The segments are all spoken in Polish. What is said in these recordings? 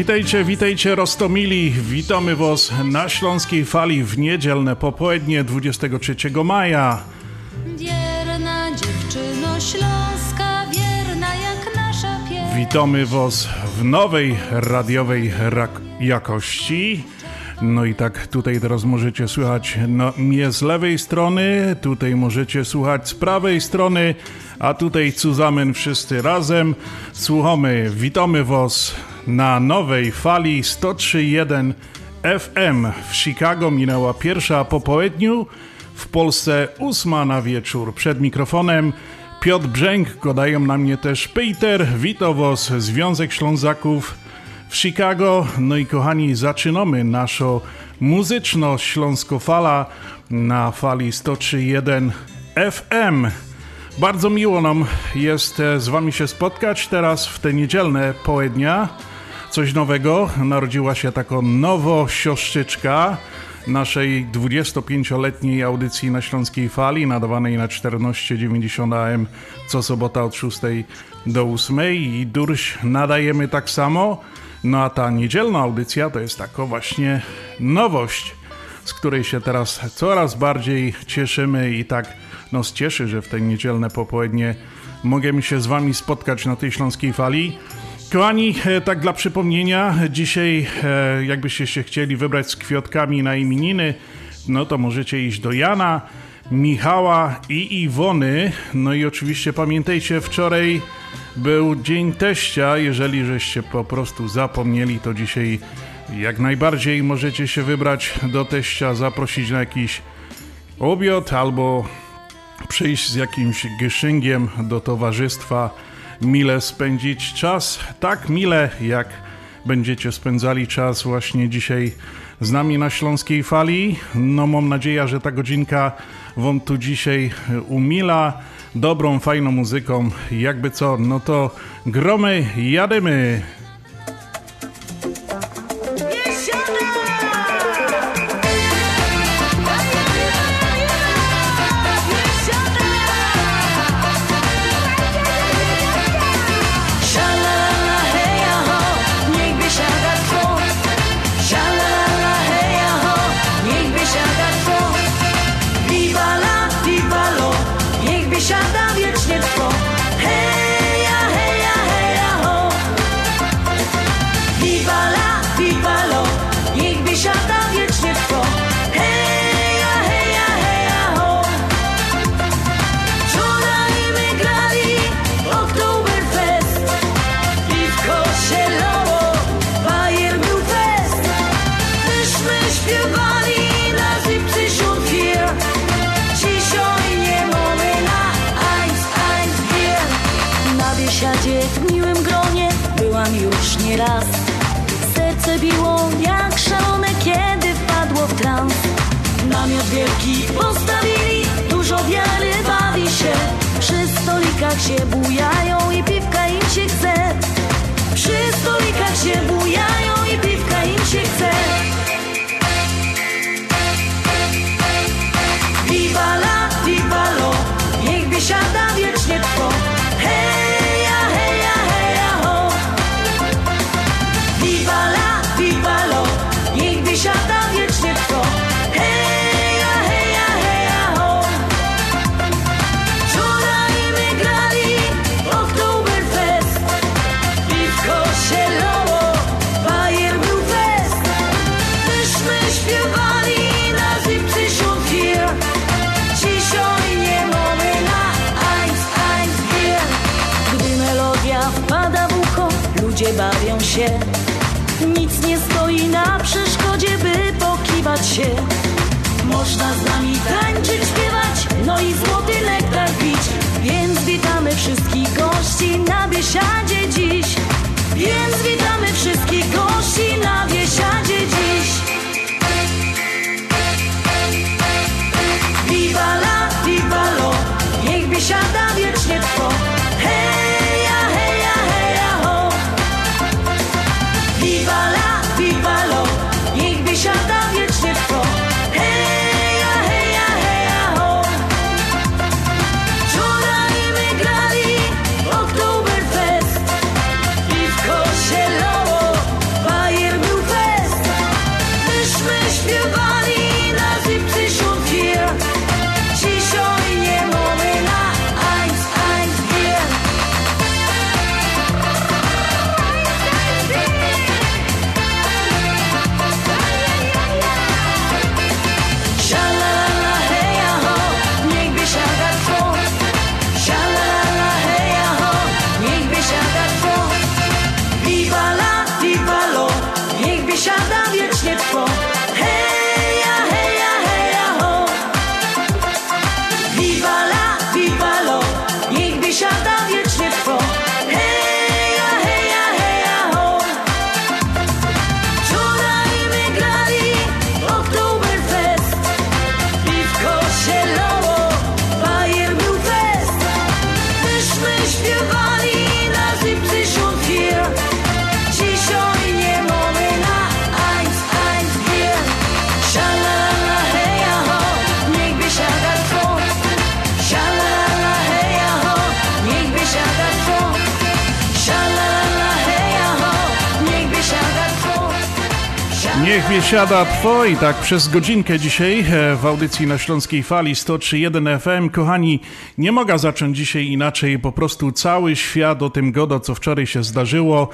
Witajcie, witajcie Rostomili. Witamy Was na Śląskiej Fali w niedzielne popołudnie 23 maja. Wierna dziewczyno Śląska, wierna jak nasza pieśń. Witamy Was w nowej radiowej jakości. No i tak tutaj teraz możecie słuchać no, mnie z lewej strony, tutaj możecie słuchać z prawej strony, a tutaj zusammen wszyscy razem słuchamy. Witamy Was na nowej fali 103.1 FM. W Chicago minęła pierwsza po południu, w Polsce ósma na wieczór. Przed mikrofonem Piotr Brzęk, godają na mnie też Peter, witam Was, Związek Ślązaków w Chicago. No i kochani, zaczynamy naszą muzyczną Śląskofala na fali 103.1 FM. Bardzo miło nam jest z Wami się spotkać teraz w te niedzielne południa. Coś nowego, narodziła się taka nowo siostrzyczka naszej 25-letniej audycji na Śląskiej Fali, nadawanej na 1490 AM co sobota od 6 do 8 i durś nadajemy tak samo. No a ta niedzielna audycja to jest taka właśnie nowość, z której się teraz coraz bardziej cieszymy i tak nos cieszy, że w te niedzielne popołudnie możemy się z Wami spotkać na tej śląskiej fali. Kochani, e, tak dla przypomnienia, dzisiaj e, jakbyście się chcieli wybrać z kwiatkami na imieniny, no to możecie iść do Jana, Michała i Iwony. No i oczywiście pamiętajcie, wczoraj był Dzień Teścia. Jeżeli żeście po prostu zapomnieli, to dzisiaj jak najbardziej możecie się wybrać do teścia, zaprosić na jakiś obiad albo przyjść z jakimś gyszynkiem do towarzystwa, mile spędzić czas, tak mile jak będziecie spędzali czas właśnie dzisiaj z nami na Śląskiej Fali. No mam nadzieję, że ta godzinka Wam tu dzisiaj umila dobrą, fajną muzyką. Jakby co, no to gromy, jademy! Namiot wielki postawili, dużo wiary bawi się Przy stolikach się bujają i piwka im się chce. Przy stolikach się bujają na Niech biesiada twoi, tak przez godzinkę dzisiaj e, w audycji na Śląskiej Fali 103.1 FM. Kochani, nie mogę zacząć dzisiaj inaczej, po prostu cały świat o tym godo, co wczoraj się zdarzyło.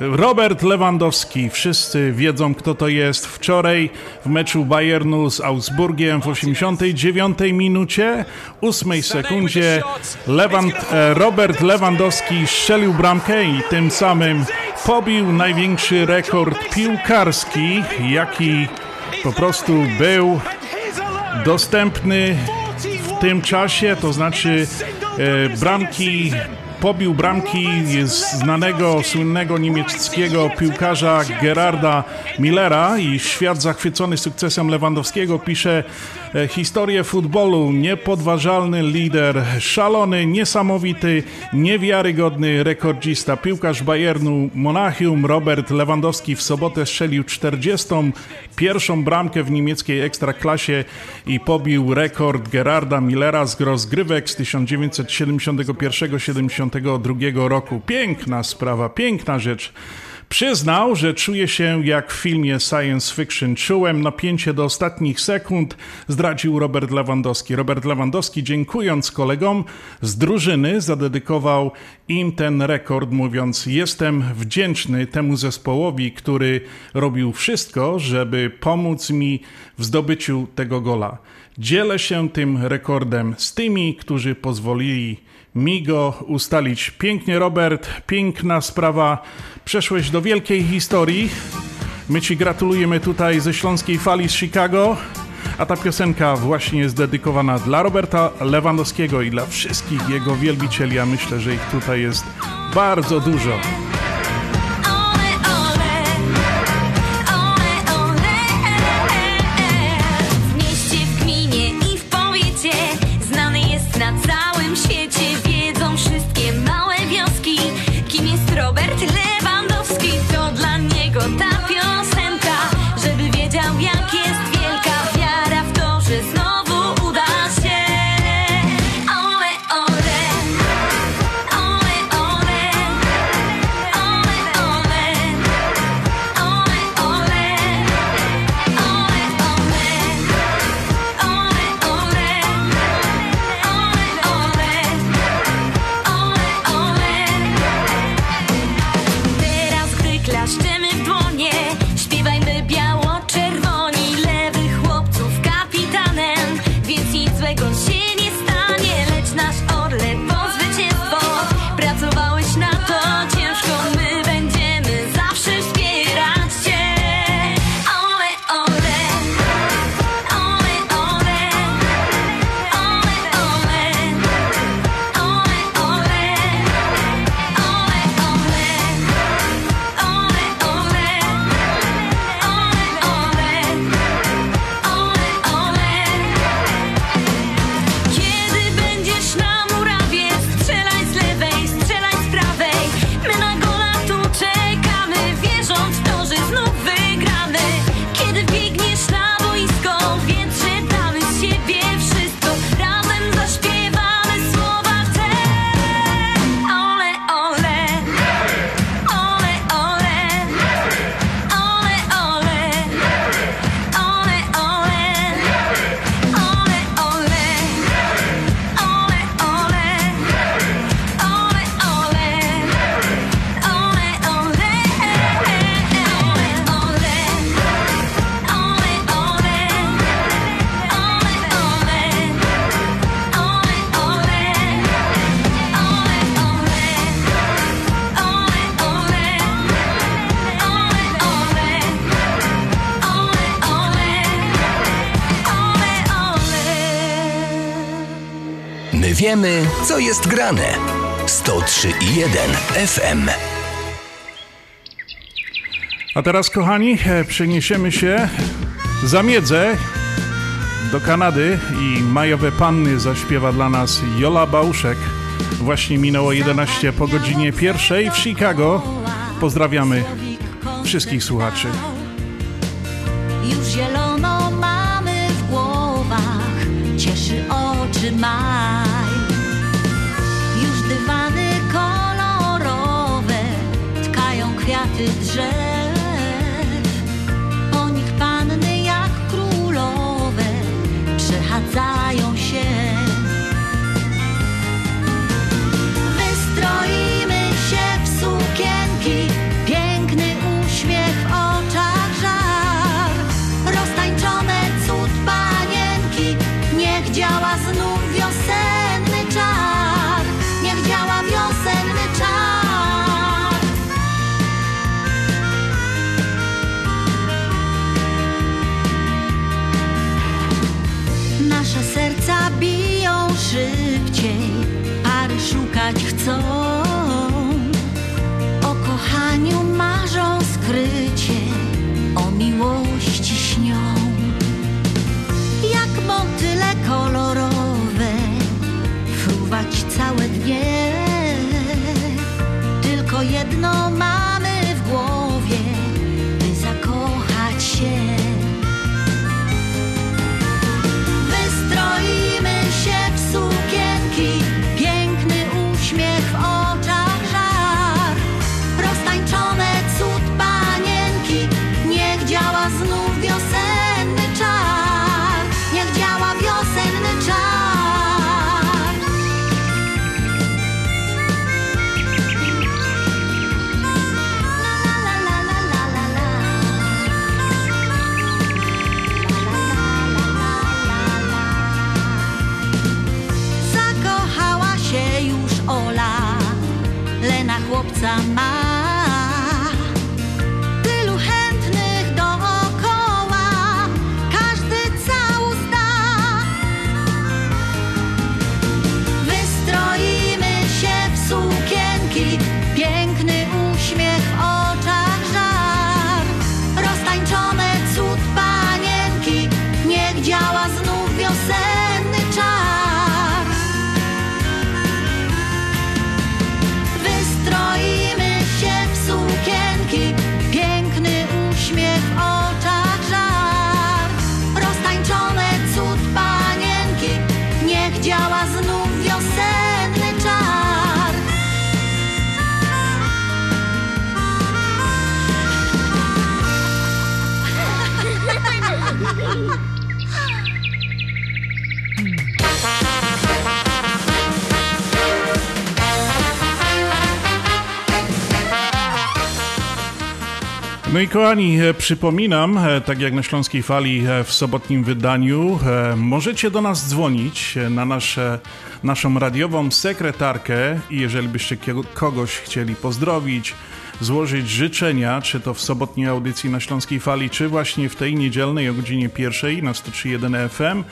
Robert Lewandowski, wszyscy wiedzą kto to jest. Wczoraj w meczu Bayernu z Augsburgiem w 89 minucie, 8 sekundzie Lewand, e, Robert Lewandowski strzelił bramkę i tym samym pobił największy rekord piłkarski, jaki po prostu był dostępny w tym czasie, to znaczy e, bramki pobił bramki znanego, słynnego niemieckiego piłkarza Gerarda Millera i świat zachwycony sukcesem Lewandowskiego pisze e, historię futbolu. Niepodważalny lider, szalony, niesamowity, niewiarygodny rekordzista. Piłkarz Bayernu Monachium Robert Lewandowski w sobotę strzelił 41. bramkę w niemieckiej ekstraklasie i pobił rekord Gerarda Millera z rozgrywek z 1971-72 roku. Piękna sprawa, piękna rzecz. Przyznał, że czuje się jak w filmie science fiction. Czułem napięcie do ostatnich sekund, zdradził Robert Lewandowski. Robert Lewandowski, dziękując kolegom z drużyny, zadedykował im ten rekord, mówiąc: Jestem wdzięczny temu zespołowi, który robił wszystko, żeby pomóc mi w zdobyciu tego gola. Dzielę się tym rekordem z tymi, którzy pozwolili mi go ustalić. Pięknie, Robert, piękna sprawa. Przeszłeś do wielkiej historii. My Ci gratulujemy tutaj ze Śląskiej Fali z Chicago. A ta piosenka właśnie jest dedykowana dla Roberta Lewandowskiego i dla wszystkich jego wielbicieli. Ja myślę, że ich tutaj jest bardzo dużo. Co jest grane. 103 i 1 FM. A teraz, kochani, e, przeniesiemy się za miedzę do Kanady i Majowe Panny zaśpiewa dla nas Jola Bałuszek. Właśnie minęło 11 po godzinie pierwszej w Chicago. Pozdrawiamy wszystkich słuchaczy. Już zielono mamy w głowach, cieszy oczy maj. song kochani, e, przypominam, e, tak jak na Śląskiej Fali e, w sobotnim wydaniu, możecie do nas dzwonić na nasze, naszą radiową sekretarkę i jeżeli byście kogoś chcieli pozdrowić, złożyć życzenia, czy to w sobotniej audycji na Śląskiej Fali, czy właśnie w tej niedzielnej o godzinie pierwszej na 103.1 FM,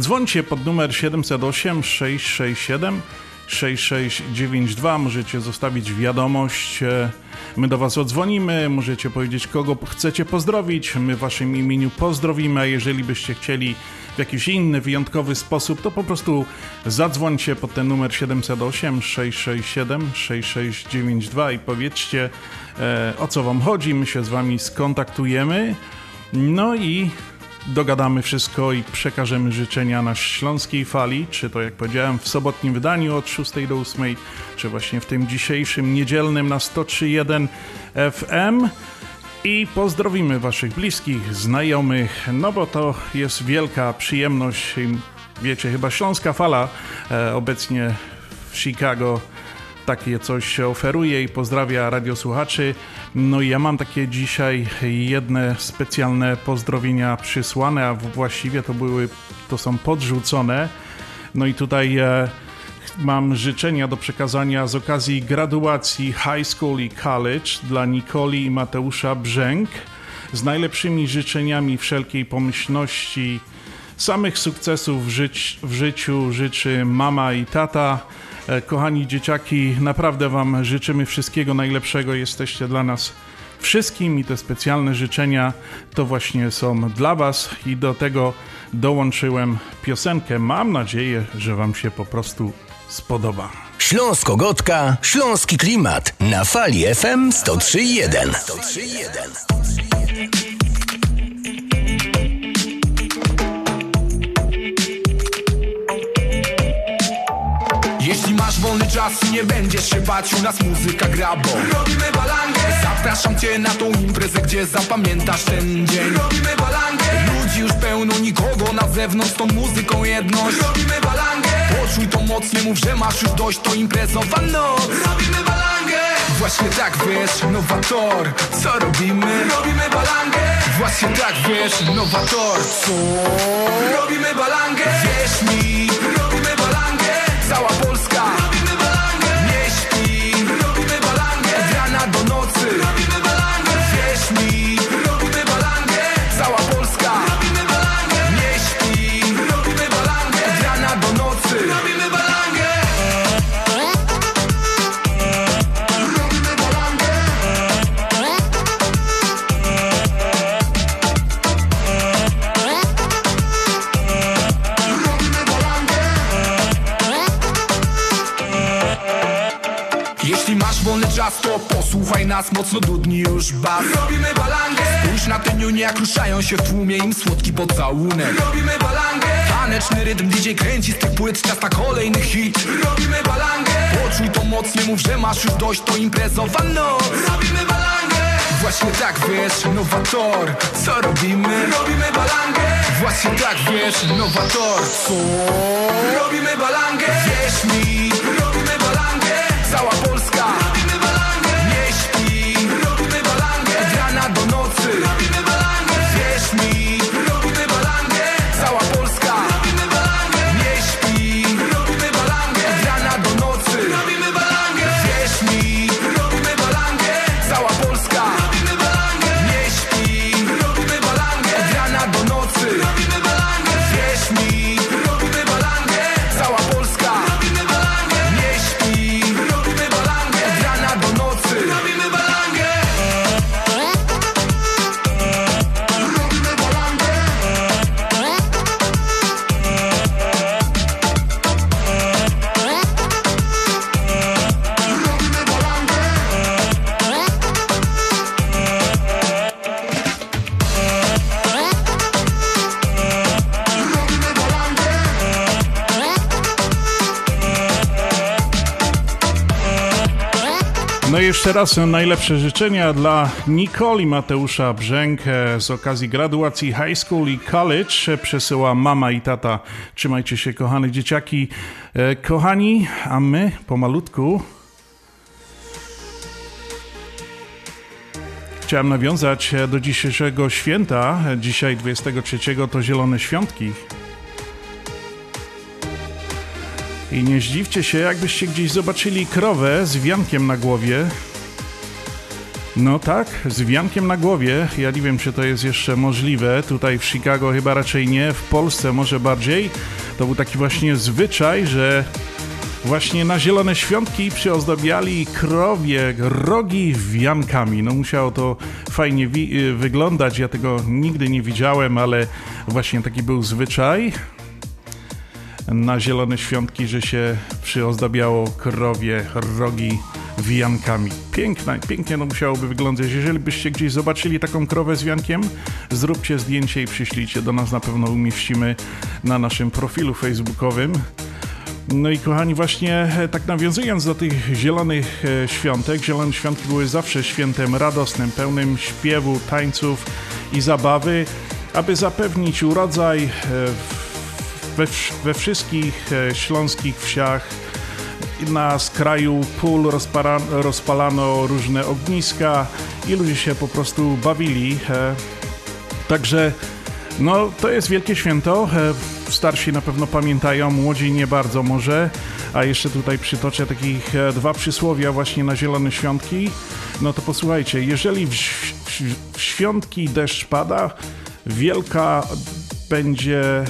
dzwońcie pod numer 708 667 6692. Możecie zostawić wiadomość. e, My do Was odzwonimy. Możecie powiedzieć, kogo chcecie pozdrowić. My w Waszym imieniu pozdrowimy. A jeżeli byście chcieli w jakiś inny, wyjątkowy sposób, to po prostu zadzwońcie pod ten numer 708 667 6692 i powiedzcie, e, o co Wam chodzi. My się z Wami skontaktujemy. No i dogadamy wszystko i przekażemy życzenia na Śląskiej Fali, czy to jak powiedziałem w sobotnim wydaniu od 6 do 8, czy właśnie w tym dzisiejszym niedzielnym na 103.1 FM. I pozdrowimy Waszych bliskich, znajomych, no bo to jest wielka przyjemność. Wiecie, chyba Śląska Fala e, obecnie w Chicago takie coś oferuje i pozdrawia radiosłuchaczy. No i ja mam takie dzisiaj jedne specjalne pozdrowienia przysłane, a właściwie to były, to są podrzucone. No i tutaj e, mam życzenia do przekazania z okazji graduacji high school i college dla Nikoli i Mateusza Brzęk z najlepszymi życzeniami wszelkiej pomyślności, samych sukcesów w, w życiu życzy mama i tata. E, Kochani dzieciaki, naprawdę Wam życzymy wszystkiego najlepszego. Jesteście dla nas wszystkim i te specjalne życzenia to właśnie są dla Was i do tego dołączyłem piosenkę. Mam nadzieję, że Wam się po prostu spodoba. Śląsko-Gotka, Śląski Klimat na fali FM 103.1. 103.1. wolny czas nie będziesz się bać, u nas muzyka gra, bo Robimy balangę. Zapraszam cię na tą imprezę, gdzie zapamiętasz ten dzień. Robimy balangę. Ludzi już pełno, nikogo na zewnątrz, tą muzyką jedność. Robimy balangę. Poczuj to moc, nie mów, że masz już dość, to imprezowa noc Robimy balangę. Właśnie tak wiesz, nowator Co robimy? Robimy balangę. Właśnie tak wiesz, nowator Co? Robimy balangę. Wierz mi, to posłuchaj nas Mocno dudni już bas. Robimy balangę. Spójrz na te niunie, jak ruszają się w tłumie Im słodki pocałunek Robimy balangę. Taneczny rytm DJ kręci z tych płyt Czas na kolejny hit. Robimy balangę. Poczuj to moc, nie mów, że masz już dość To imprezowa noc Robimy balangę. Właśnie tak wiesz, nowator Co robimy? Robimy balangę. Właśnie tak wiesz, nowator Co? Robimy balangę. Wierz mi, No i jeszcze raz najlepsze życzenia dla Nicole i Mateusza Brzęk e, z okazji graduacji high school i college. Przesyła mama i tata. Trzymajcie się, kochane dzieciaki. E, Kochani, a my pomalutku Chciałem nawiązać e, do dzisiejszego święta. E, Dzisiaj 23 to Zielone Świątki. I nie zdziwcie się, jakbyście gdzieś zobaczyli krowę z wiankiem na głowie. No tak, z wiankiem na głowie. Ja nie wiem, czy to jest jeszcze możliwe. Tutaj w Chicago chyba raczej nie, w Polsce może bardziej. To był taki właśnie zwyczaj, że właśnie na zielone świątki przyozdabiali krowie rogi wiankami. No musiało to fajnie y, wyglądać. Ja tego nigdy nie widziałem, ale właśnie taki był zwyczaj na zielone świątki, że się przyozdabiało krowie rogi wiankami. Piękne, pięknie to musiałoby wyglądać. Jeżeli byście gdzieś zobaczyli taką krowę z wiankiem, zróbcie zdjęcie i przyślijcie do nas, na pewno umieścimy na naszym profilu facebookowym. No i kochani, właśnie e, tak nawiązując do tych zielonych e, świątek, zielone świątki były zawsze świętem radosnym, pełnym śpiewu, tańców i zabawy, aby zapewnić urodzaj e, we, we wszystkich śląskich wsiach na skraju pól rozpara, rozpalano różne ogniska i ludzie się po prostu bawili. Także no, to jest wielkie święto. Starsi na pewno pamiętają, młodzi nie bardzo może. A jeszcze tutaj przytoczę takich dwa przysłowia właśnie na zielone świątki. No to posłuchajcie, jeżeli w, w, w świątki deszcz pada, wielka będzie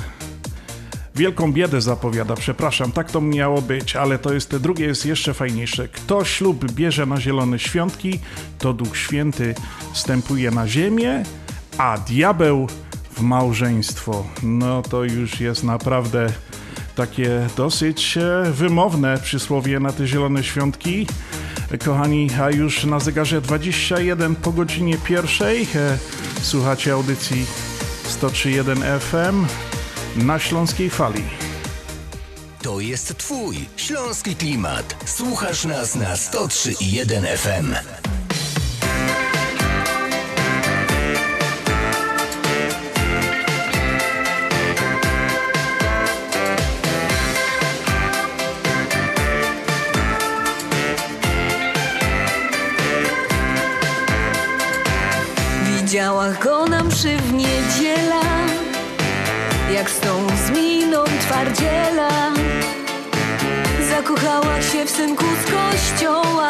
Wielką biedę zapowiada, przepraszam, tak to miało być, ale to jest, drugie jest jeszcze fajniejsze. Kto ślub bierze na zielone świątki, to Duch Święty stępuje na ziemię, a diabeł w małżeństwo. No to już jest naprawdę takie dosyć e, wymowne przysłowie na te zielone świątki. Kochani, a już na zegarze 21 po godzinie pierwszej e, słuchacie audycji 103.1 FM na Śląskiej Fali. To jest Twój śląski klimat. Słuchasz nas na 103.1 FM. Widziała go na mszy w jak z tą z miną twardziela. Zakochała się w synku z kościoła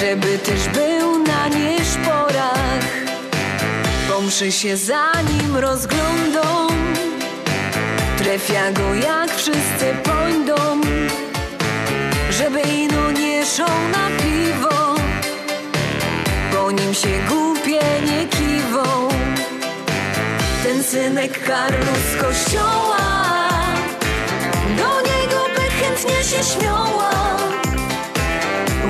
Żeby też był na nieszporach. Pomszy się za nim rozglądą Trefia go jak wszyscy pojdą Żeby ino nie szą na piwo. Po nim się głupie synek Karlu z kościoła. Do niego by chętnie się śmiała.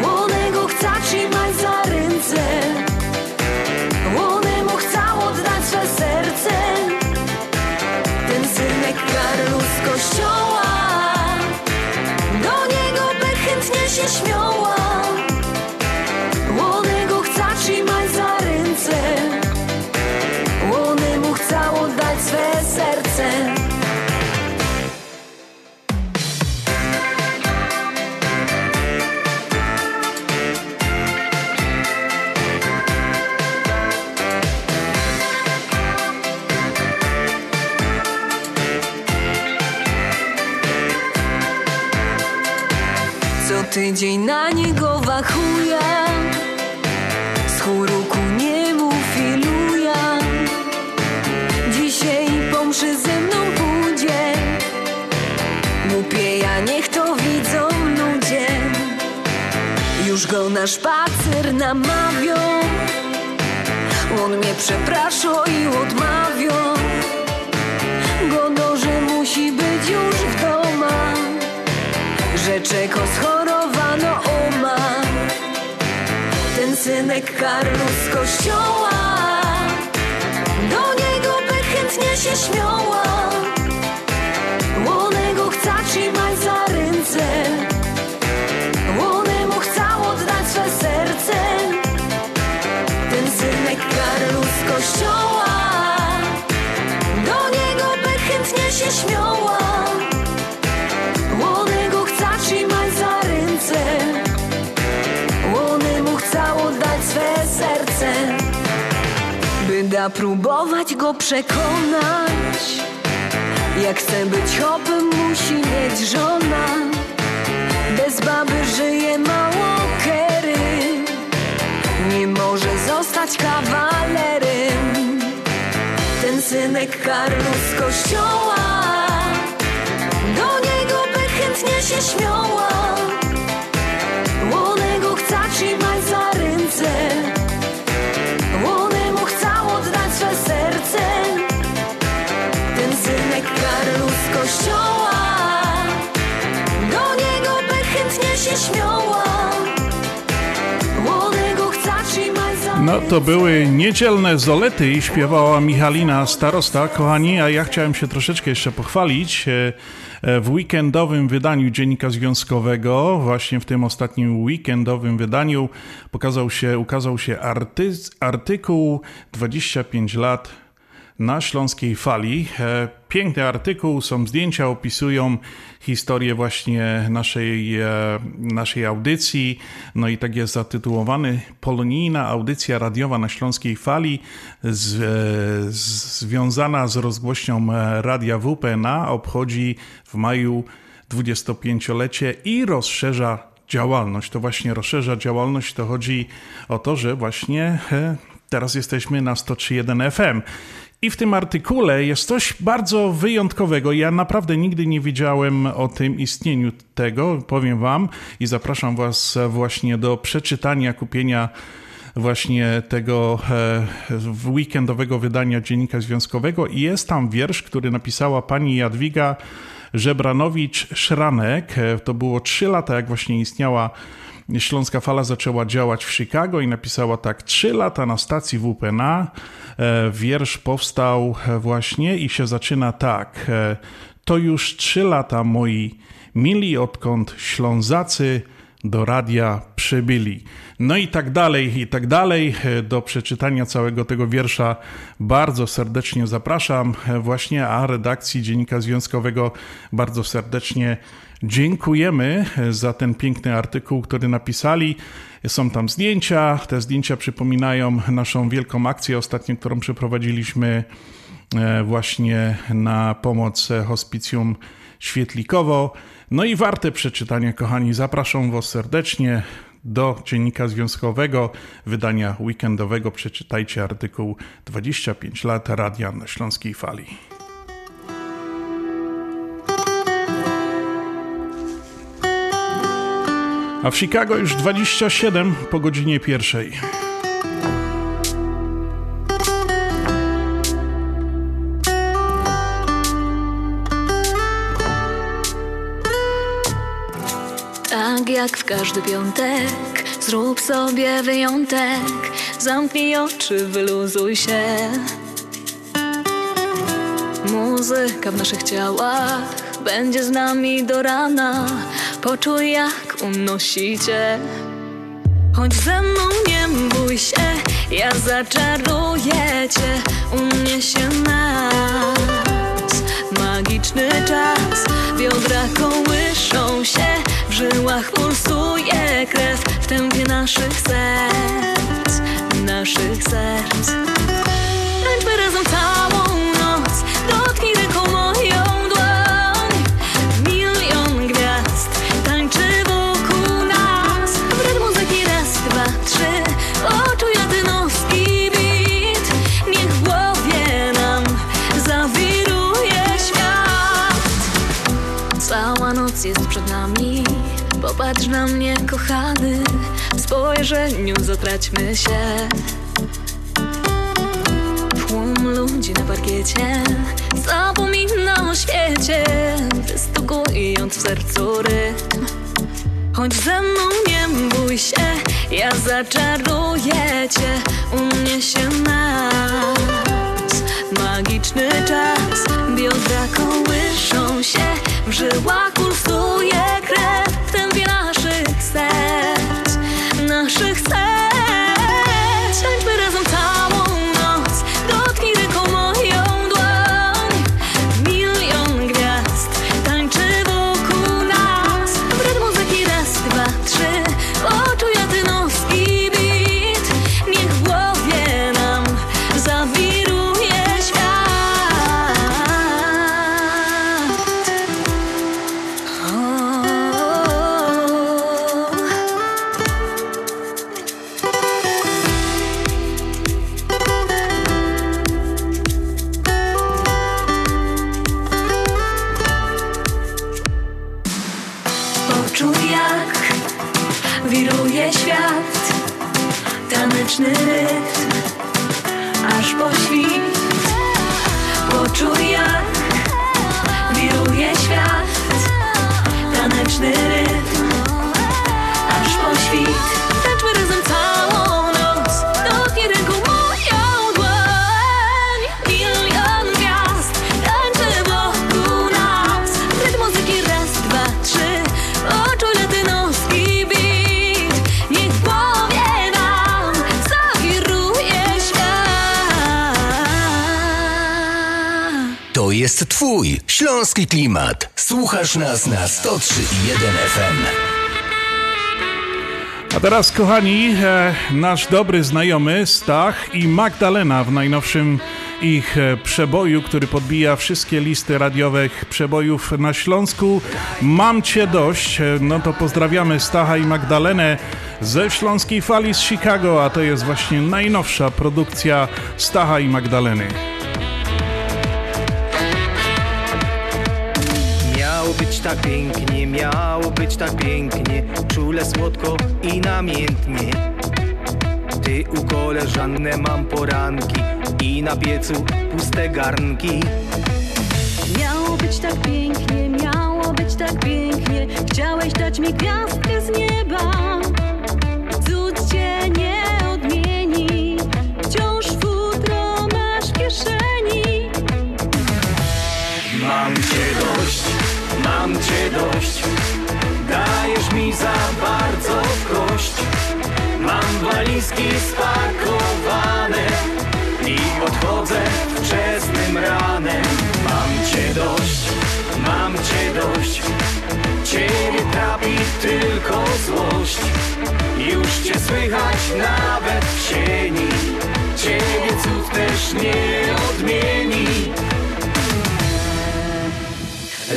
Łonego chce trzymać za tydzień na niego wachuja Z chóru ku niemu filuja Dzisiaj po mszy ze mną pójdzie. Głupieja niech to widzą ludzie. Już go na szpacer namawią. On mnie przeprasza i odmawią Gono, że musi być już w domach. Że czego synek Karlu z kościoła. Do niego by chętnie się śmiała próbować go przekonać. Jak chce być hopem musi mieć żona. Bez baby żyje mało kery. Nie może zostać kawalerem. Ten synek Karlu z kościoła. Do niego by chętnie się śmiała No to były niedzielne zolety i śpiewała Michalina Starosta, kochani, a ja chciałem się troszeczkę jeszcze pochwalić. E, e, W weekendowym wydaniu Dziennika Związkowego, właśnie w tym ostatnim weekendowym wydaniu pokazał się, ukazał się arty, artykuł 25 lat na Śląskiej Fali. Piękny artykuł, są zdjęcia, opisują historię właśnie naszej, e, naszej audycji. No i tak jest zatytułowany Polonijna audycja radiowa na Śląskiej Fali z, e, z, związana z rozgłośnią e, Radia WPNA obchodzi w maju 25-lecie i rozszerza działalność. To właśnie rozszerza działalność, to chodzi o to, że właśnie teraz jesteśmy na 103.1 FM. I w tym artykule jest coś bardzo wyjątkowego. Ja naprawdę nigdy nie wiedziałem o tym istnieniu tego, powiem Wam, i zapraszam Was właśnie do przeczytania, kupienia właśnie tego e, weekendowego wydania Dziennika Związkowego. I jest tam wiersz, który napisała pani Jadwiga Żebranowicz-Szranek. E, To było trzy lata, jak właśnie istniała Śląska Fala zaczęła działać w Chicago i napisała tak: Trzy lata na stacji WPNA. E, Wiersz powstał właśnie i się zaczyna tak. e, To już trzy lata moi mili, odkąd Ślązacy do radia przybyli. No i tak dalej, i tak dalej. Do przeczytania całego tego wiersza bardzo serdecznie zapraszam właśnie, a redakcji Dziennika Związkowego bardzo serdecznie dziękujemy za ten piękny artykuł, który napisali. Są tam zdjęcia. Te zdjęcia przypominają naszą wielką akcję ostatnią, którą przeprowadziliśmy e, właśnie na pomoc hospicjum Świetlikowo. No i warte przeczytania, kochani. Zapraszam Was serdecznie do Dziennika Związkowego, wydania weekendowego. Przeczytajcie artykuł 25 lat Radia na Śląskiej Fali. A w Chicago już 27 po godzinie pierwszej. Tak jak w każdy piątek, zrób sobie wyjątek. Zamknij oczy, wyluzuj się. Muzyka w naszych ciałach będzie z nami do rana. Poczuj jak unosi cię. Chodź ze mną, nie bój się, ja zaczaruję cię, uniesie nas. Magiczny czas, biodra kołyszą się, w żyłach pulsuje krew, w tempie naszych serc, naszych serc. Tańczmy razem całą Popatrz na mnie, kochany. W spojrzeniu zatraćmy się. Tłum ludzi na parkiecie. Zapomina o świecie. Wystukując w sercu rytm. Chodź ze mną, nie bój się. Ja zaczaruję cię. Uniesie nas Magiczny czas. Biodra kołyszą się. W żyłach pulsuje krew. W tempie Naszych serc wiruje świat. Taneczny rytm aż po świt. Poczuj jak wiruje świat. Taneczny rytm jest Twój śląski klimat. Słuchasz nas na 103.1 FM. A teraz, kochani, e, nasz dobry znajomy Stach i Magdalena w najnowszym ich e, przeboju, który podbija wszystkie listy radiowych przebojów na Śląsku. Mam cię dość. E, No to pozdrawiamy Stacha i Magdalenę ze Śląskiej Fali z Chicago, a to jest właśnie najnowsza produkcja Stacha i Magdaleny. Być tak pięknie, miało być tak pięknie Czule, słodko i namiętnie. Ty u koleżanne mam poranki I na piecu puste garnki. Miało być tak pięknie, miało być tak pięknie Chciałeś dać mi gwiazdkę z nieba. Cud cię nie odmieni Wciąż futro masz w kieszeni. Mam mam cię dość Dajesz mi za bardzo walizki spakowane i odchodzę wczesnym ranem. Mam cię dość, mam cię dość, ciebie trapi tylko złość. Już cię słychać nawet w sieni, ciebie cud też nie odmieni.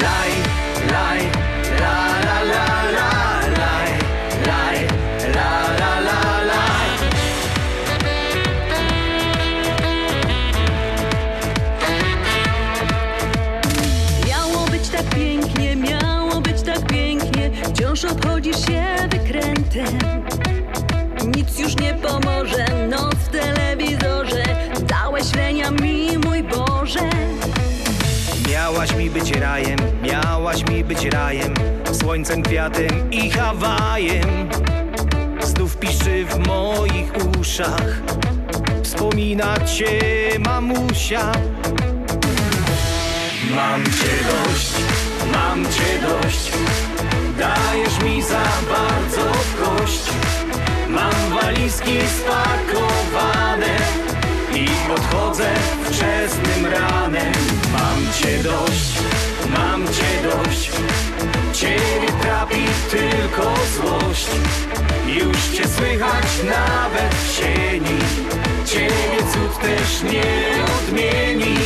Laj, Nic już nie pomoże, noc w telewizorze Dałeś lenia mi, mój Boże. Miałaś mi być rajem, miałaś mi być rajem Słońcem, kwiatem i Hawajem. Znów piszczy w moich uszach Wspomina cię mamusia. Mam cię dość, mam cię dość Dajesz mi za bardzo w kość. Mam walizki spakowane I odchodzę wczesnym ranem. Mam cię dość, mam cię dość. Ciebie trapi tylko złość. Już cię słychać nawet w sieni. Ciebie cud też nie odmieni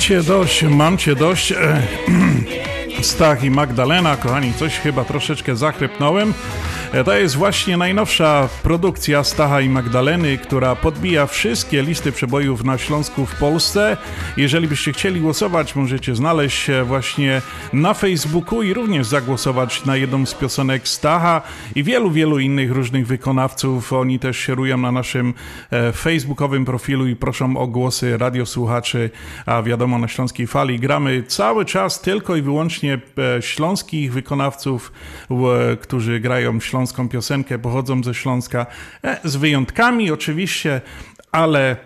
cię dość, mam cię dość. E, Stach i Magdalena, kochani, coś chyba troszeczkę zachrypnąłem. E, To jest właśnie najnowsza produkcja Stacha i Magdaleny, która podbija wszystkie listy przebojów na Śląsku w Polsce. Jeżeli byście chcieli głosować, możecie znaleźć się właśnie na Facebooku i również zagłosować na jedną z piosenek Stacha i wielu, wielu innych różnych wykonawców. Oni też sierują na naszym e, facebookowym profilu i proszą o głosy radiosłuchaczy, a wiadomo na Śląskiej Fali gramy cały czas tylko i wyłącznie e, śląskich wykonawców, którzy grają śląską piosenkę, pochodzą ze Śląska, e, z wyjątkami oczywiście, ale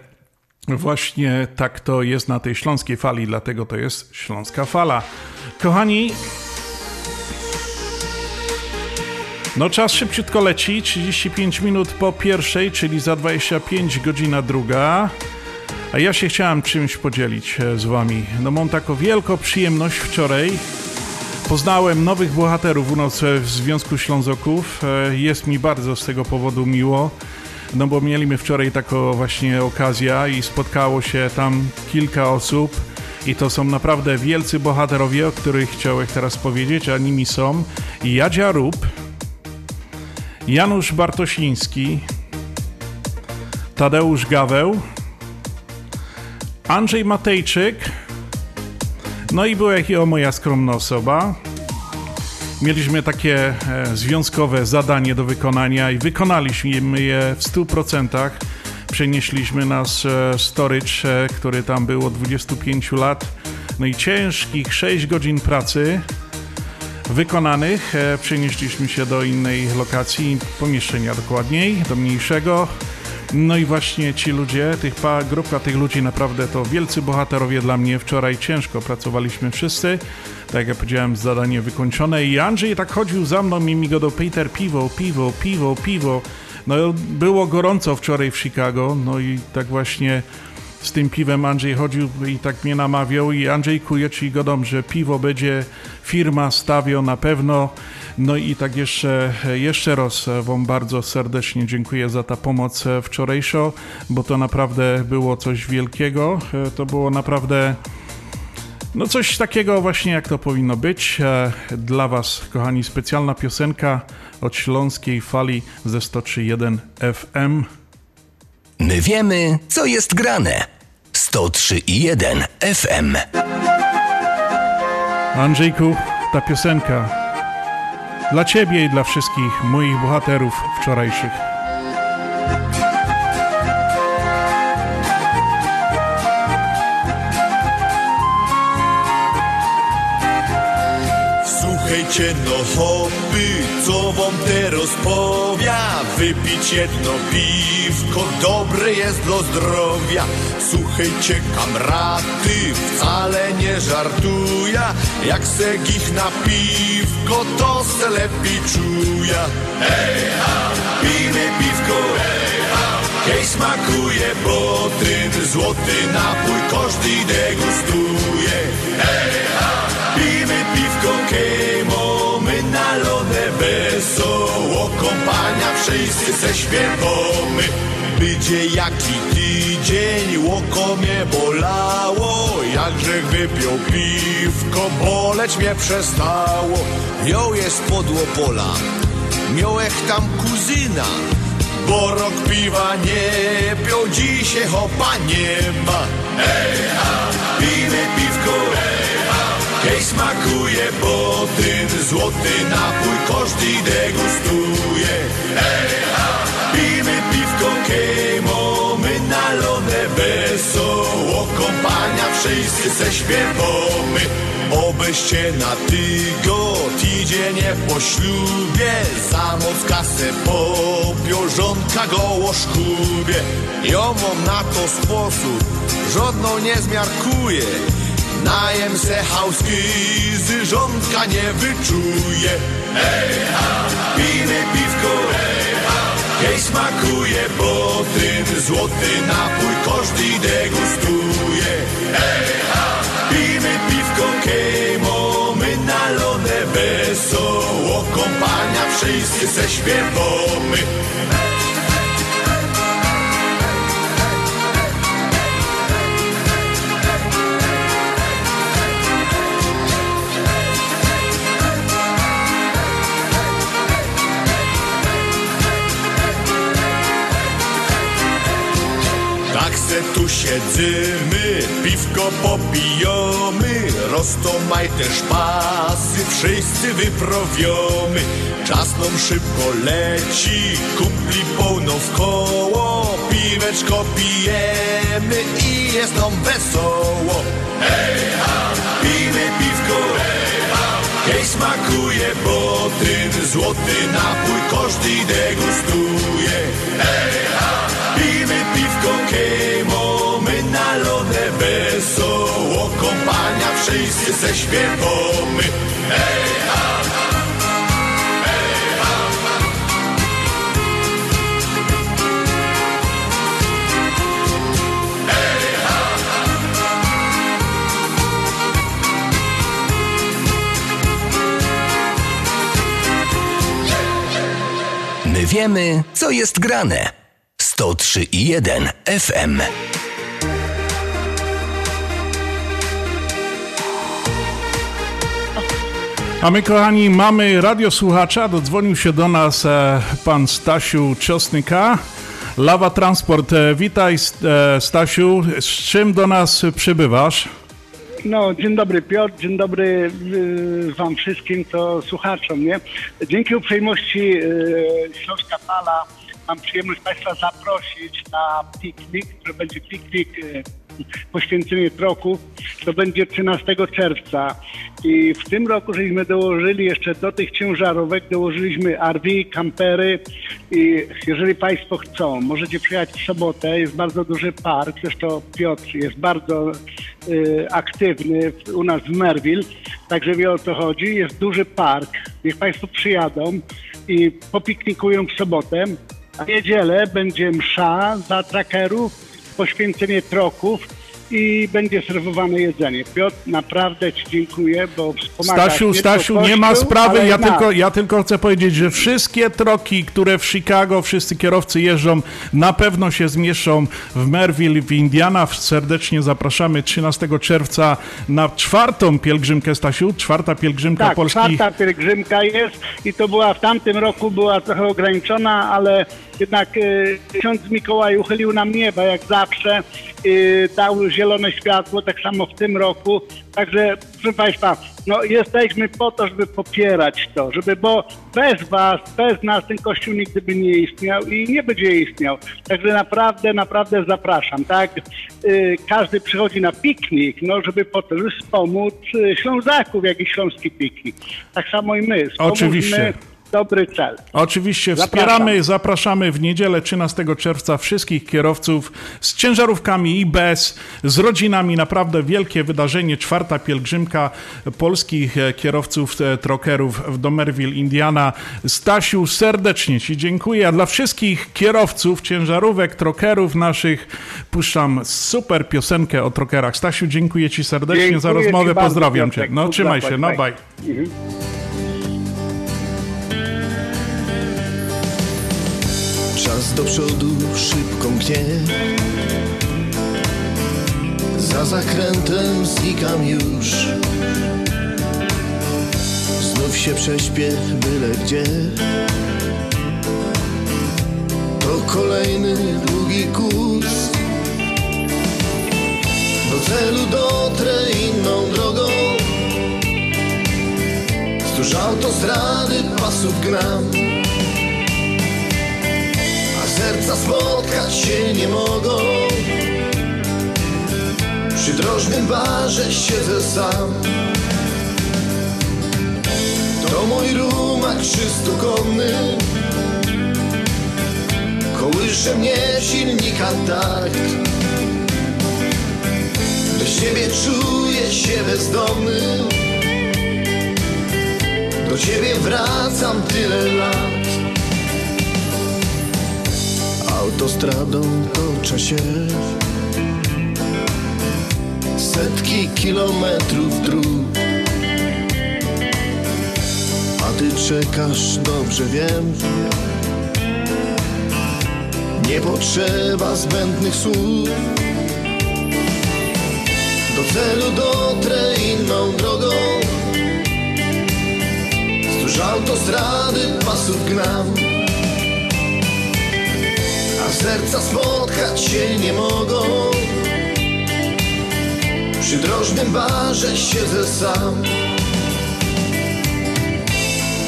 właśnie tak to jest na tej śląskiej fali, dlatego to jest Śląska Fala. Kochani, no czas szybciutko leci, 35 minut po pierwszej, czyli za 25 godzina druga. A ja się chciałem czymś podzielić e, z wami. No mam taką wielką przyjemność wczoraj. Poznałem nowych bohaterów u nas e, w Związku Ślązoków. E, Jest mi bardzo z tego powodu miło. No bo mieliśmy wczoraj taką właśnie okazję i spotkało się tam kilka osób. I to są naprawdę wielcy bohaterowie, o których chciałem teraz powiedzieć, a nimi są Jadzia Rób, Janusz Bartosiński, Tadeusz Gaweł, Andrzej Matejczyk, no i była o moja skromna osoba. Mieliśmy takie e, związkowe zadanie do wykonania i wykonaliśmy je w 100%. Przenieśliśmy nas e, storage, e, który tam był od 25 lat. No i ciężkich 6 godzin pracy wykonanych. Przenieśliśmy się do innej lokacji, pomieszczenia dokładniej, do mniejszego. No i właśnie ci ludzie, tych pa, grupka tych ludzi naprawdę to wielcy bohaterowie dla mnie. Wczoraj ciężko pracowaliśmy wszyscy. Tak jak ja powiedziałem, zadanie wykończone. I Andrzej tak chodził za mną i mi go do Peter piwo, piwo, piwo, piwo. No było gorąco wczoraj w Chicago, no i tak właśnie z tym piwem Andrzej chodził i tak mnie namawiał i Andrzejku, ja ci godam, że piwo będzie firma stawiał na pewno. No i tak jeszcze, jeszcze raz Wam bardzo serdecznie dziękuję za ta pomoc wczorajsza, bo to naprawdę było coś wielkiego. To było naprawdę no coś takiego właśnie jak to powinno być. E, Dla Was, kochani, specjalna piosenka od Śląskiej Fali ze 103.1 FM. My wiemy, co jest grane. 103 i 1 FM. Andrzejku, ta piosenka dla Ciebie i dla wszystkich moich bohaterów wczorajszych. Słuchajcie no hopy, co wam teraz powia Wypić jedno piwko, dobre jest dla zdrowia. Słuchajcie kamraty, wcale nie żartuja Jak se ich na piwko, to se lepiej czuja Hej pijmy piwko, hej smakuje, bo ten złoty napój każdy degustuje. Hej pijmy piwko, kej mamy nalone wesoło. Kompania wszyscy se śpiewamy. Będzie jaki tydzień, łoko mnie bolało. Jakże wypił piwko, boleć mnie przestało. Ją jest podło pola, miałech tam kuzyna. Bo rok piwa nie pił, dzisiaj hopa nie ma. Ej, ha, pijmy piwko, ej, Hej, smakuje, bo ten złoty napój każdy degustuje. Ej, pijmy piwko, kej mamy nalone wesoło Kompania wszyscy se śpiewamy. Obyście na tygo tydzień po ślubie Za moc kasę popiął, żonka goło szkubie. Mam na to sposób, żadną nie zmiarkuje Najem se hauski, z żonka nie wyczuje. Ej ha, pijmy piwko, ej ha Hej smakuje, bo ten złoty napój każdy degustuje. Ej ha, pijmy piwko, kej mamy nalone wesoło Kompania wszyscy se śpiewamy tu siedzimy, piwko popijamy, roztomaj też pasy, wszyscy wyprowiamy. Czas nam szybko leci, kumpli pełno w koło, piweczko pijemy i jest nam wesoło. Hej pijmy piwko, hej smakuje, bo ten złoty napój każdy degustuje. Hej ha, pijmy piwko, kej mamy nalone wesoło, kompania wszyscy se śpiewamy. Hej ha, hej ha, hej ha. My wiemy, co jest grane. 103 i 1 FM. A my, kochani, mamy radiosłuchacza. Dodzwonił się do nas e, pan Stasiu Ciosnyka. Lawa Transport. E, witaj, e, Stasiu. Z czym do nas przybywasz? No, dzień dobry Piotr, dzień dobry y, wam wszystkim, to słuchaczom, nie? Dzięki uprzejmości y, Śląska Fala mam przyjemność Państwa zaprosić na piknik, to będzie piknik y, poświęcenie troku, to będzie 13 czerwca. I w tym roku żeśmy dołożyli jeszcze do tych ciężarówek, dołożyliśmy RV, kampery. I jeżeli Państwo chcą, możecie przyjechać w sobotę, jest bardzo duży park, zresztą Piotr jest bardzo y, aktywny u nas w Merville, także wie o co chodzi, jest duży park, niech Państwo przyjadą i popiknikują w sobotę, w niedzielę będzie msza dla trackerów, poświęcenie troków i będzie serwowane jedzenie. Piotr, naprawdę Ci dziękuję, bo wspomagasz Stasiu, nie Stasiu, tylko nie ma Kościół, sprawy, ja tylko, ja tylko chcę powiedzieć, że wszystkie troki, które w Chicago, wszyscy kierowcy jeżdżą, na pewno się zmieszczą w Merville w Indiana. Serdecznie zapraszamy 13 czerwca na czwartą pielgrzymkę, Stasiu, czwarta pielgrzymka Tak, polskich czwarta pielgrzymka jest i to była w tamtym roku była trochę ograniczona, ale jednak e, ksiądz Mikołaj uchylił nam nieba jak zawsze, e, dał zielone światło, tak samo w tym roku. Także proszę Państwa, no jesteśmy po to, żeby popierać to, żeby, bo bez Was, bez nas ten Kościół nigdy by nie istniał i nie będzie istniał. Także naprawdę, naprawdę zapraszam, tak? E, każdy przychodzi na piknik, no żeby po to, żeby wspomóc Ślązaków, jak i śląski piknik. Tak samo i my. Wspomóżmy Oczywiście. Dobry cel. Oczywiście Zapraszam. wspieramy, zapraszamy w niedzielę 13 czerwca wszystkich kierowców z ciężarówkami i bez, z rodzinami. Naprawdę wielkie wydarzenie, czwarta pielgrzymka polskich e, kierowców e, trokerów w Domerville, Indiana. Stasiu, serdecznie Ci dziękuję. A dla wszystkich kierowców ciężarówek, trokerów naszych puszczam super piosenkę o trokerach. Stasiu, dziękuję Ci serdecznie za Dziękuję rozmowę. ci bardzo, Pozdrawiam Cię. No trzymaj się, no bye. Mhm. Do przodu szybko mknie Za zakrętem znikam już. Znów się prześpię byle gdzie. To kolejny długi kurs. Do celu dotrę inną drogą. Wzdłuż autostrady pasów gnam a serca spotkać się nie mogą. Przy drożnym barze siedzę sam. To mój rumak trzystukonny. Kołysze mnie silnika takt. Bez ciebie czuję się bezdomny. Do ciebie wracam tyle lat. Autostradą toczę się. Setki kilometrów dróg. A ty czekasz, dobrze wiem. Nie potrzeba zbędnych słów. Do celu dotrę inną drogą. Wzdłuż autostrady pasów gnam serca spotkać się nie mogą. Przy drożnym barze siedzę sam.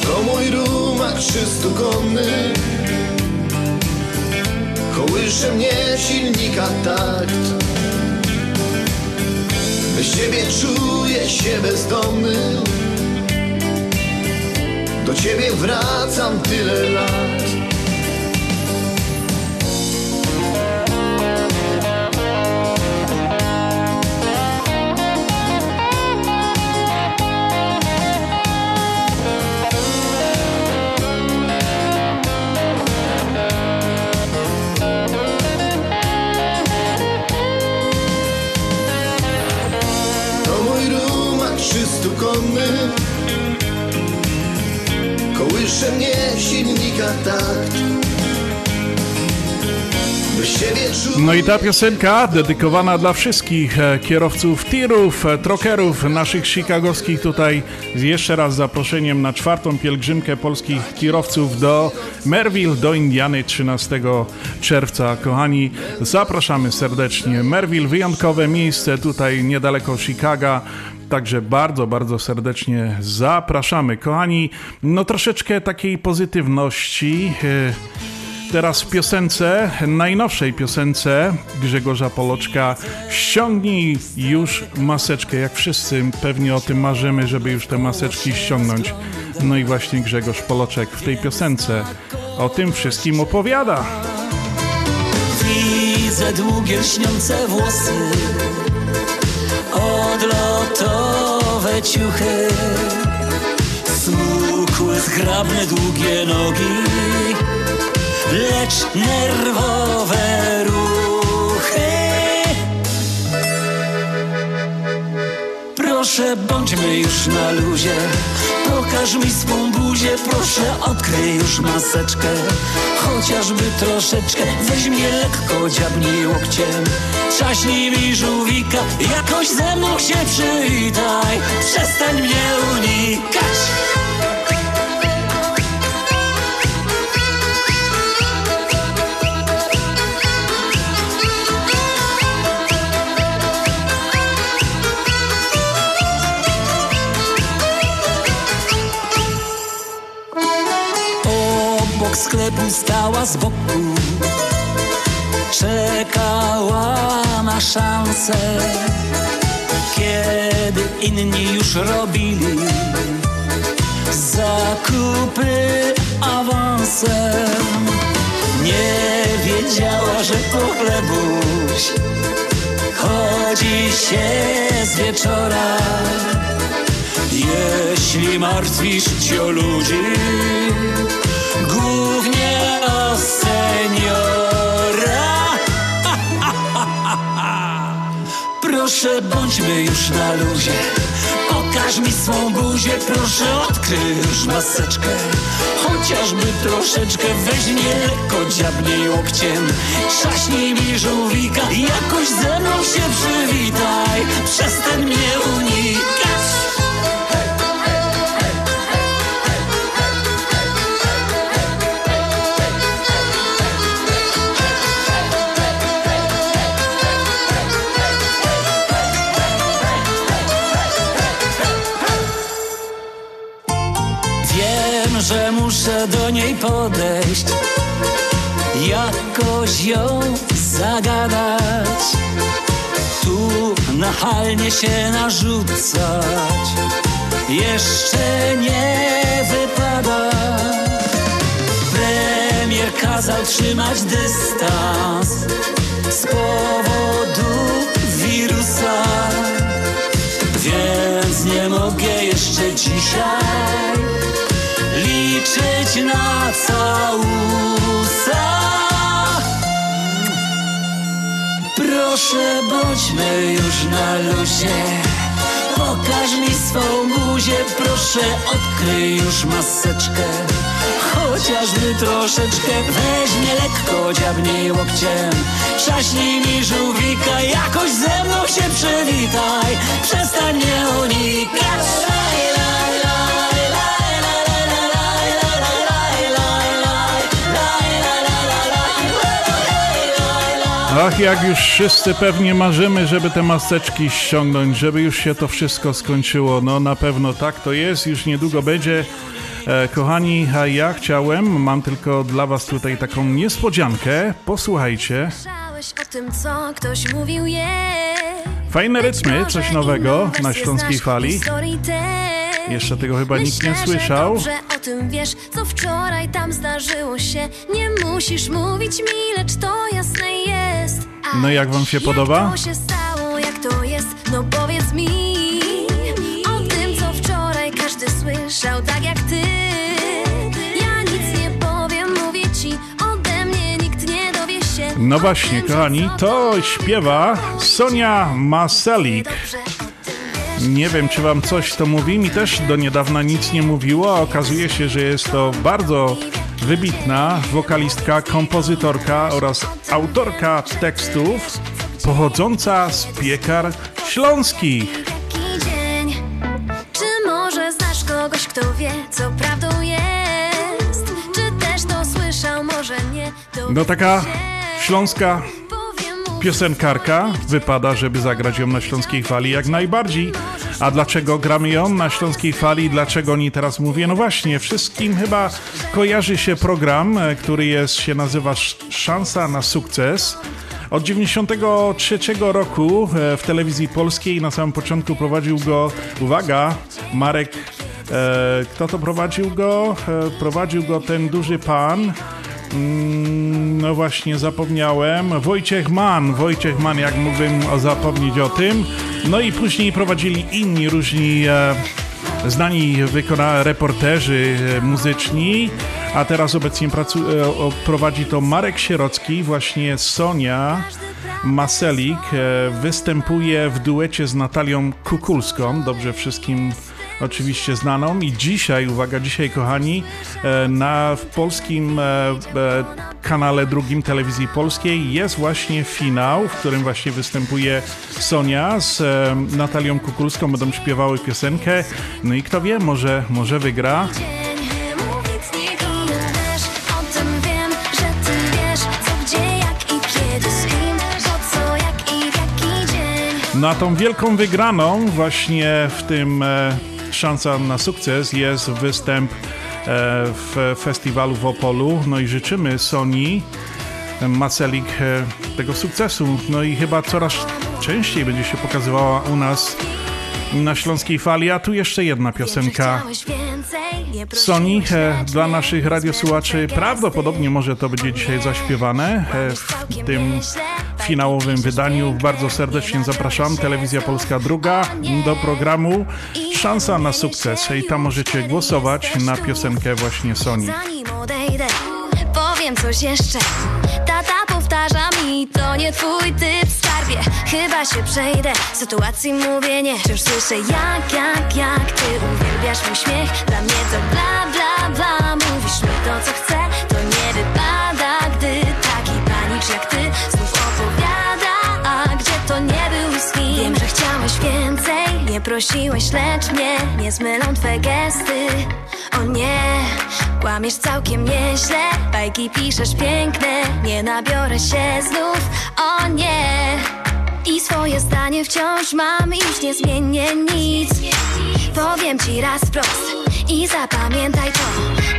To mój rumak trzystukonny. Kołysze mnie silnika takt. Bez ciebie czuję się bezdomny. Do ciebie wracam tyle lat. Ta piosenka dedykowana dla wszystkich e, kierowców tirów, e, trokerów naszych chicagowskich tutaj z jeszcze raz zaproszeniem na czwartą pielgrzymkę polskich kierowców do Merville, do Indiany 13 czerwca. Kochani, zapraszamy serdecznie. Merville, wyjątkowe miejsce tutaj niedaleko Chicaga. Także bardzo, bardzo serdecznie zapraszamy. Kochani, no troszeczkę takiej pozytywności. e, Teraz w piosence, najnowszej piosence Grzegorza Poloczka Ściągnij już maseczkę, jak wszyscy pewnie o tym marzymy, żeby już te maseczki ściągnąć. No i właśnie Grzegorz Poloczek w tej piosence o tym wszystkim opowiada. Widzę długie lśniące włosy Odlotowe ciuchy Smukłe, zgrabne, długie nogi Lecz nerwowe ruchy. Proszę, bądźmy już na luzie. Pokaż mi swą buzię. Proszę, odkryj już maseczkę. Chociażby troszeczkę. Weź mnie lekko, dziabnij łokciem. Trzaśnij mi żółwika. Jakoś ze mną się przywitaj Przestań mnie unikać Sklepu stała z boku. Czekała na szansę Kiedy inni już robili Zakupy awansem Nie wiedziała, że po chlebuś. Chodzi się z wieczora. Jeśli martwisz się o ludzi, głównie o seniora. Proszę, bądźmy już na luzie. Pokaż mi swą buzię, proszę odkryj już maseczkę Chociażby troszeczkę weź mnie lekko, dziabnij łokciem Trzaśnij mi żółwika, jakoś ze mną się przywitaj Przestań mnie unikać podejść Jakoś ją zagadać. Tu nachalnie się narzucać Jeszcze nie wypada. Premier kazał trzymać dystans Z powodu wirusa Więc nie mogę jeszcze dzisiaj liczyć na całusa. Proszę, bądźmy już na luzie. Pokaż mi swą buzię, proszę, odkryj już maseczkę. Chociażby troszeczkę, weź mnie lekko, dziabnij łokciem. Trzaśnij mi żółwika, jakoś ze mną się przywitaj. Przestań mnie unikać. Ach, jak już wszyscy pewnie marzymy, żeby te maseczki ściągnąć, żeby już się to wszystko skończyło. No na pewno tak to jest, już niedługo będzie. E, kochani, a ja chciałem, mam tylko dla was tutaj taką niespodziankę. Posłuchajcie. Słyszałeś o tym, co ktoś mówił jej. Fajne rytmy, coś nowego na śląskiej fali. Jeszcze tego chyba nikt nie słyszał. Że o tym wiesz, co wczoraj tam zdarzyło się. Nie musisz mówić mi, lecz to jasne jest. No jak wam się podoba? Jak to się stało, jak to jest, no powiedz mi. O tym, co wczoraj każdy słyszał, tak jak ty. Ja nic nie powiem, mówię ci, ode mnie nikt nie dowie się. No właśnie, kochani, to śpiewa Sonia Maselik. Nie wiem, czy wam coś to mówi. Mi też do niedawna nic nie mówiło, a okazuje się, że jest to bardzo wybitna wokalistka, kompozytorka oraz autorka tekstów pochodząca z piekar śląskich. Czy może znasz kogoś, kto wie, co prawdą jest? Czy też to słyszał, może nie? No taka śląska piosenkarka. Wypada, żeby zagrać ją na Śląskiej Fali jak najbardziej. A dlaczego gramy ją na Śląskiej Fali? Dlaczego o niej teraz mówię? No właśnie, wszystkim chyba kojarzy się program, e, który jest, się nazywa Sz- Szansa na sukces. Od 93 roku e, w telewizji polskiej na samym początku prowadził go, uwaga, Marek, e, kto to prowadził go? E, prowadził go ten duży pan, Mm, No właśnie, zapomniałem. Wojciech Mann, Wojciech Mann, jak mógłbym zapomnieć o tym. No i później prowadzili inni różni e, znani wykona reporterzy e, muzyczni, a teraz obecnie pracu- e, prowadzi to Marek Sierocki, właśnie Sonia Maselik e, występuje w duecie z Natalią Kukulską, dobrze wszystkim oczywiście znaną. I dzisiaj, uwaga, dzisiaj kochani, e, na w polskim e, e, kanale drugim telewizji polskiej jest właśnie finał, w którym właśnie występuje Sonia z Natalią Kukulską, będą śpiewały piosenkę, no i kto wie, może, może wygra. Na tą wielką wygraną właśnie w tym szansa na sukces jest występ e, w festiwalu w Opolu. No i życzymy Soni e, Maselik e, tego sukcesu. No i chyba coraz częściej będzie się pokazywała u nas na Śląskiej Fali. A tu jeszcze jedna piosenka. Lecz dla naszych radiosłuchaczy prawdopodobnie może to będzie dzisiaj zaśpiewane w tym finałowym wydaniu. Bardzo serdecznie zapraszam. Telewizja Polska Druga do programu. Szansa na sukces. I tam możecie głosować na piosenkę właśnie. Zanim odejdę, powiem coś jeszcze. Tata powtarza mi, to nie twój typ skarbie. Chyba się przejdę, sytuacji mówię nie Wciąż słyszę jak, jak, jak Ty uwielbiasz mój śmiech. Dla mnie to bla, bla, bla. Mówisz mi to co chcę, to nie wypada Gdy taki panicz jak ty Wiem, że chciałeś więcej Nie prosiłeś, lecz mnie. Nie zmylą twe gesty. O nie, kłamiesz całkiem nieźle. Bajki piszesz piękne Nie nabiorę się znów. O nie. I swoje zdanie wciąż mam Już nie zmienię nic. Powiem ci raz wprost I zapamiętaj to.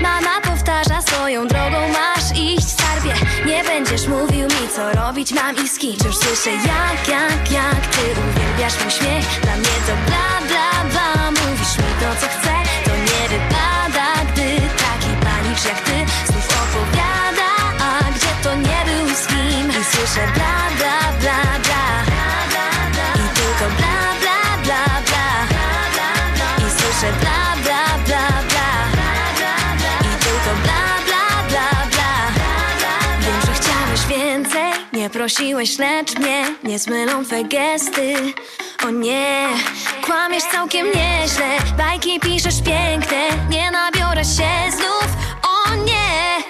Mama powtarza swoją drogą Masz iść skarbie. Nie będziesz mówił mi co robić mam i z kim Wciąż słyszę jak, jak, jak Ty uwielbiasz mój śmiech. Dla mnie to bla, bla, bla. Mówisz mi to co chcę. To nie wypada Gdy taki panicz jak ty Znów opowiada. A gdzie to nie był z kim? I słyszę bla, bla, bla, prosiłeś, lecz mnie Nie zmylą twe gesty. O nie, kłamiesz całkiem nieźle. Bajki piszesz piękne Nie nabiorę się znów. O nie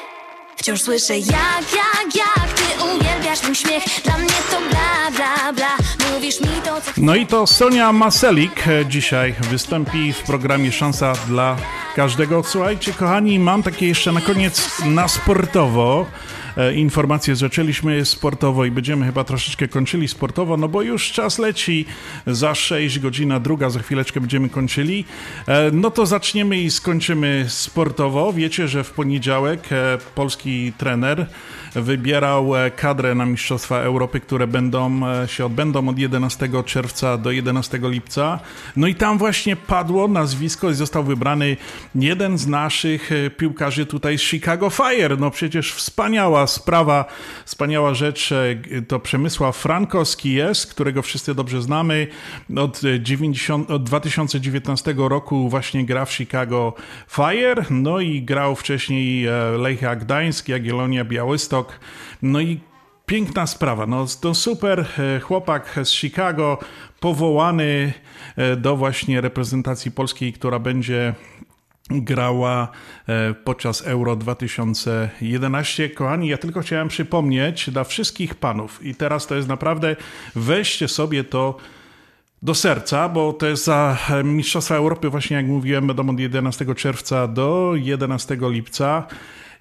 Wciąż słyszę jak, jak, jak Ty uwielbiasz mój śmiech. Dla mnie to bla, bla, bla No i to Sonia Maselik dzisiaj wystąpi w programie Szansa dla każdego. Słuchajcie, kochani, mam takie jeszcze na koniec na sportowo e, informacje. Zaczęliśmy sportowo i będziemy chyba troszeczkę kończyli sportowo, no bo już czas leci za 6 godzina druga, za chwileczkę będziemy kończyli. E, No to zaczniemy i skończymy sportowo. Wiecie, że w poniedziałek e, polski trener wybierał e, kadrę na Mistrzostwa Europy, które będą e, się odbędą od 11 czerwca do 11 lipca. No i tam właśnie padło nazwisko i został wybrany jeden z naszych e, piłkarzy tutaj z Chicago Fire. No przecież wspaniała sprawa, wspaniała rzecz. To Przemysław Frankowski jest, którego wszyscy dobrze znamy. Od, e, 90, od 2019 roku właśnie gra w Chicago Fire, no i grał wcześniej Lechia Gdańsk, Jagiellonia Białystok. No i piękna sprawa. No, to super e, chłopak z Chicago, powołany e, do właśnie reprezentacji polskiej, która będzie grała e, podczas Euro 2011. Kochani, ja tylko chciałem przypomnieć dla wszystkich panów i teraz to jest naprawdę, weźcie sobie to do serca, bo to jest za Mistrzostwa Europy, właśnie jak mówiłem, będą od 11 czerwca do 11 lipca.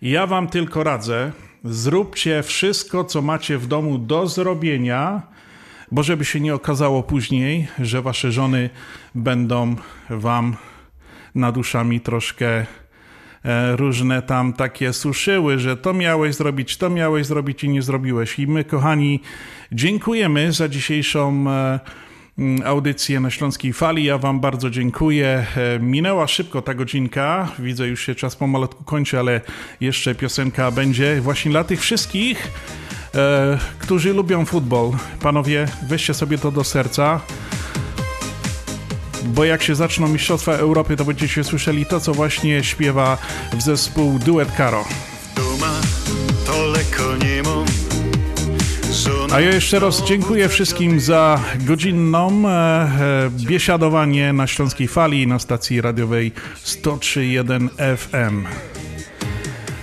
Ja wam tylko radzę, zróbcie wszystko, co macie w domu do zrobienia, bo żeby się nie okazało później, że wasze żony będą wam nad uszami troszkę e, różne tam takie suszyły, że to miałeś zrobić, to miałeś zrobić i nie zrobiłeś. I my, kochani, dziękujemy za dzisiejszą e, audycję na Śląskiej Fali. Ja Wam bardzo dziękuję. E, Minęła szybko ta godzinka. Widzę, już się czas pomalutku kończy, ale jeszcze piosenka będzie właśnie dla tych wszystkich, e, którzy lubią futbol. Panowie, weźcie sobie to do serca. Bo jak się zaczną Mistrzostwa Europy, to będziecie słyszeli to, co właśnie śpiewa w zespół Duet Caro. Doma daleko nie mam A ja jeszcze raz dziękuję wszystkim za godzinną e, e, biesiadowanie na Śląskiej Fali na stacji radiowej 103.1 FM.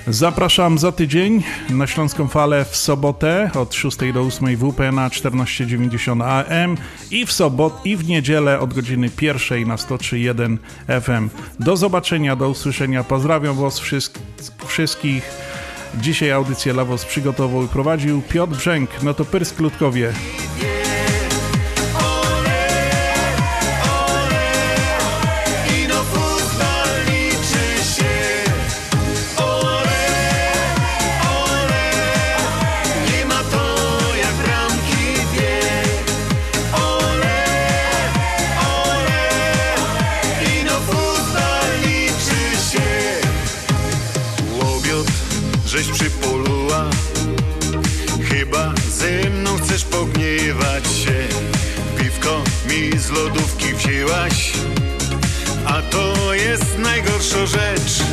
Zapraszam za tydzień na Śląską Falę w sobotę od 6 do 8 WP na 1490 AM i w sobot i w niedzielę od godziny 1 na 103.1 FM. Do zobaczenia, do usłyszenia. Pozdrawiam Was wszystk wszystkich. Dzisiaj audycję dla Was przygotował i prowadził Piotr Brzęk. No to Pyrsk Ludkowie. Lodówki wzięłaś? A to jest najgorsza rzecz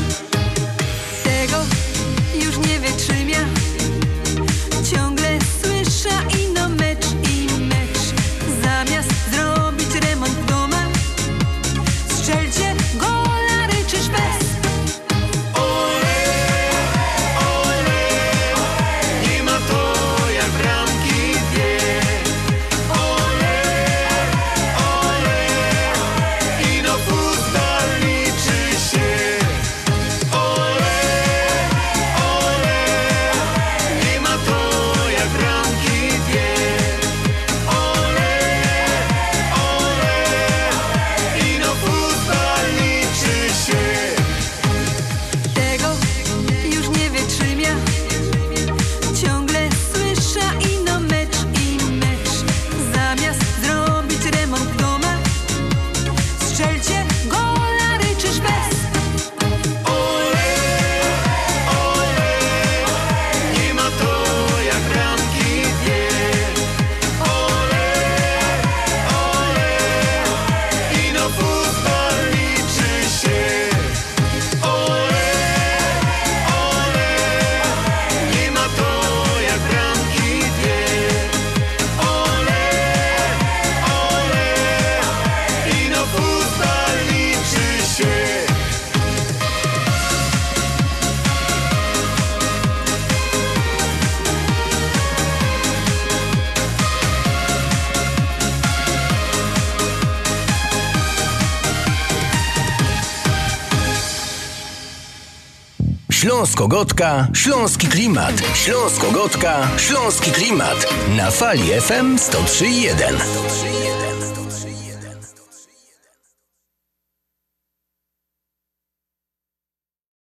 Śląsko-Gotka, Śląski Klimat. Śląsko-Gotka, Śląski Klimat. Na fali FM 103.1.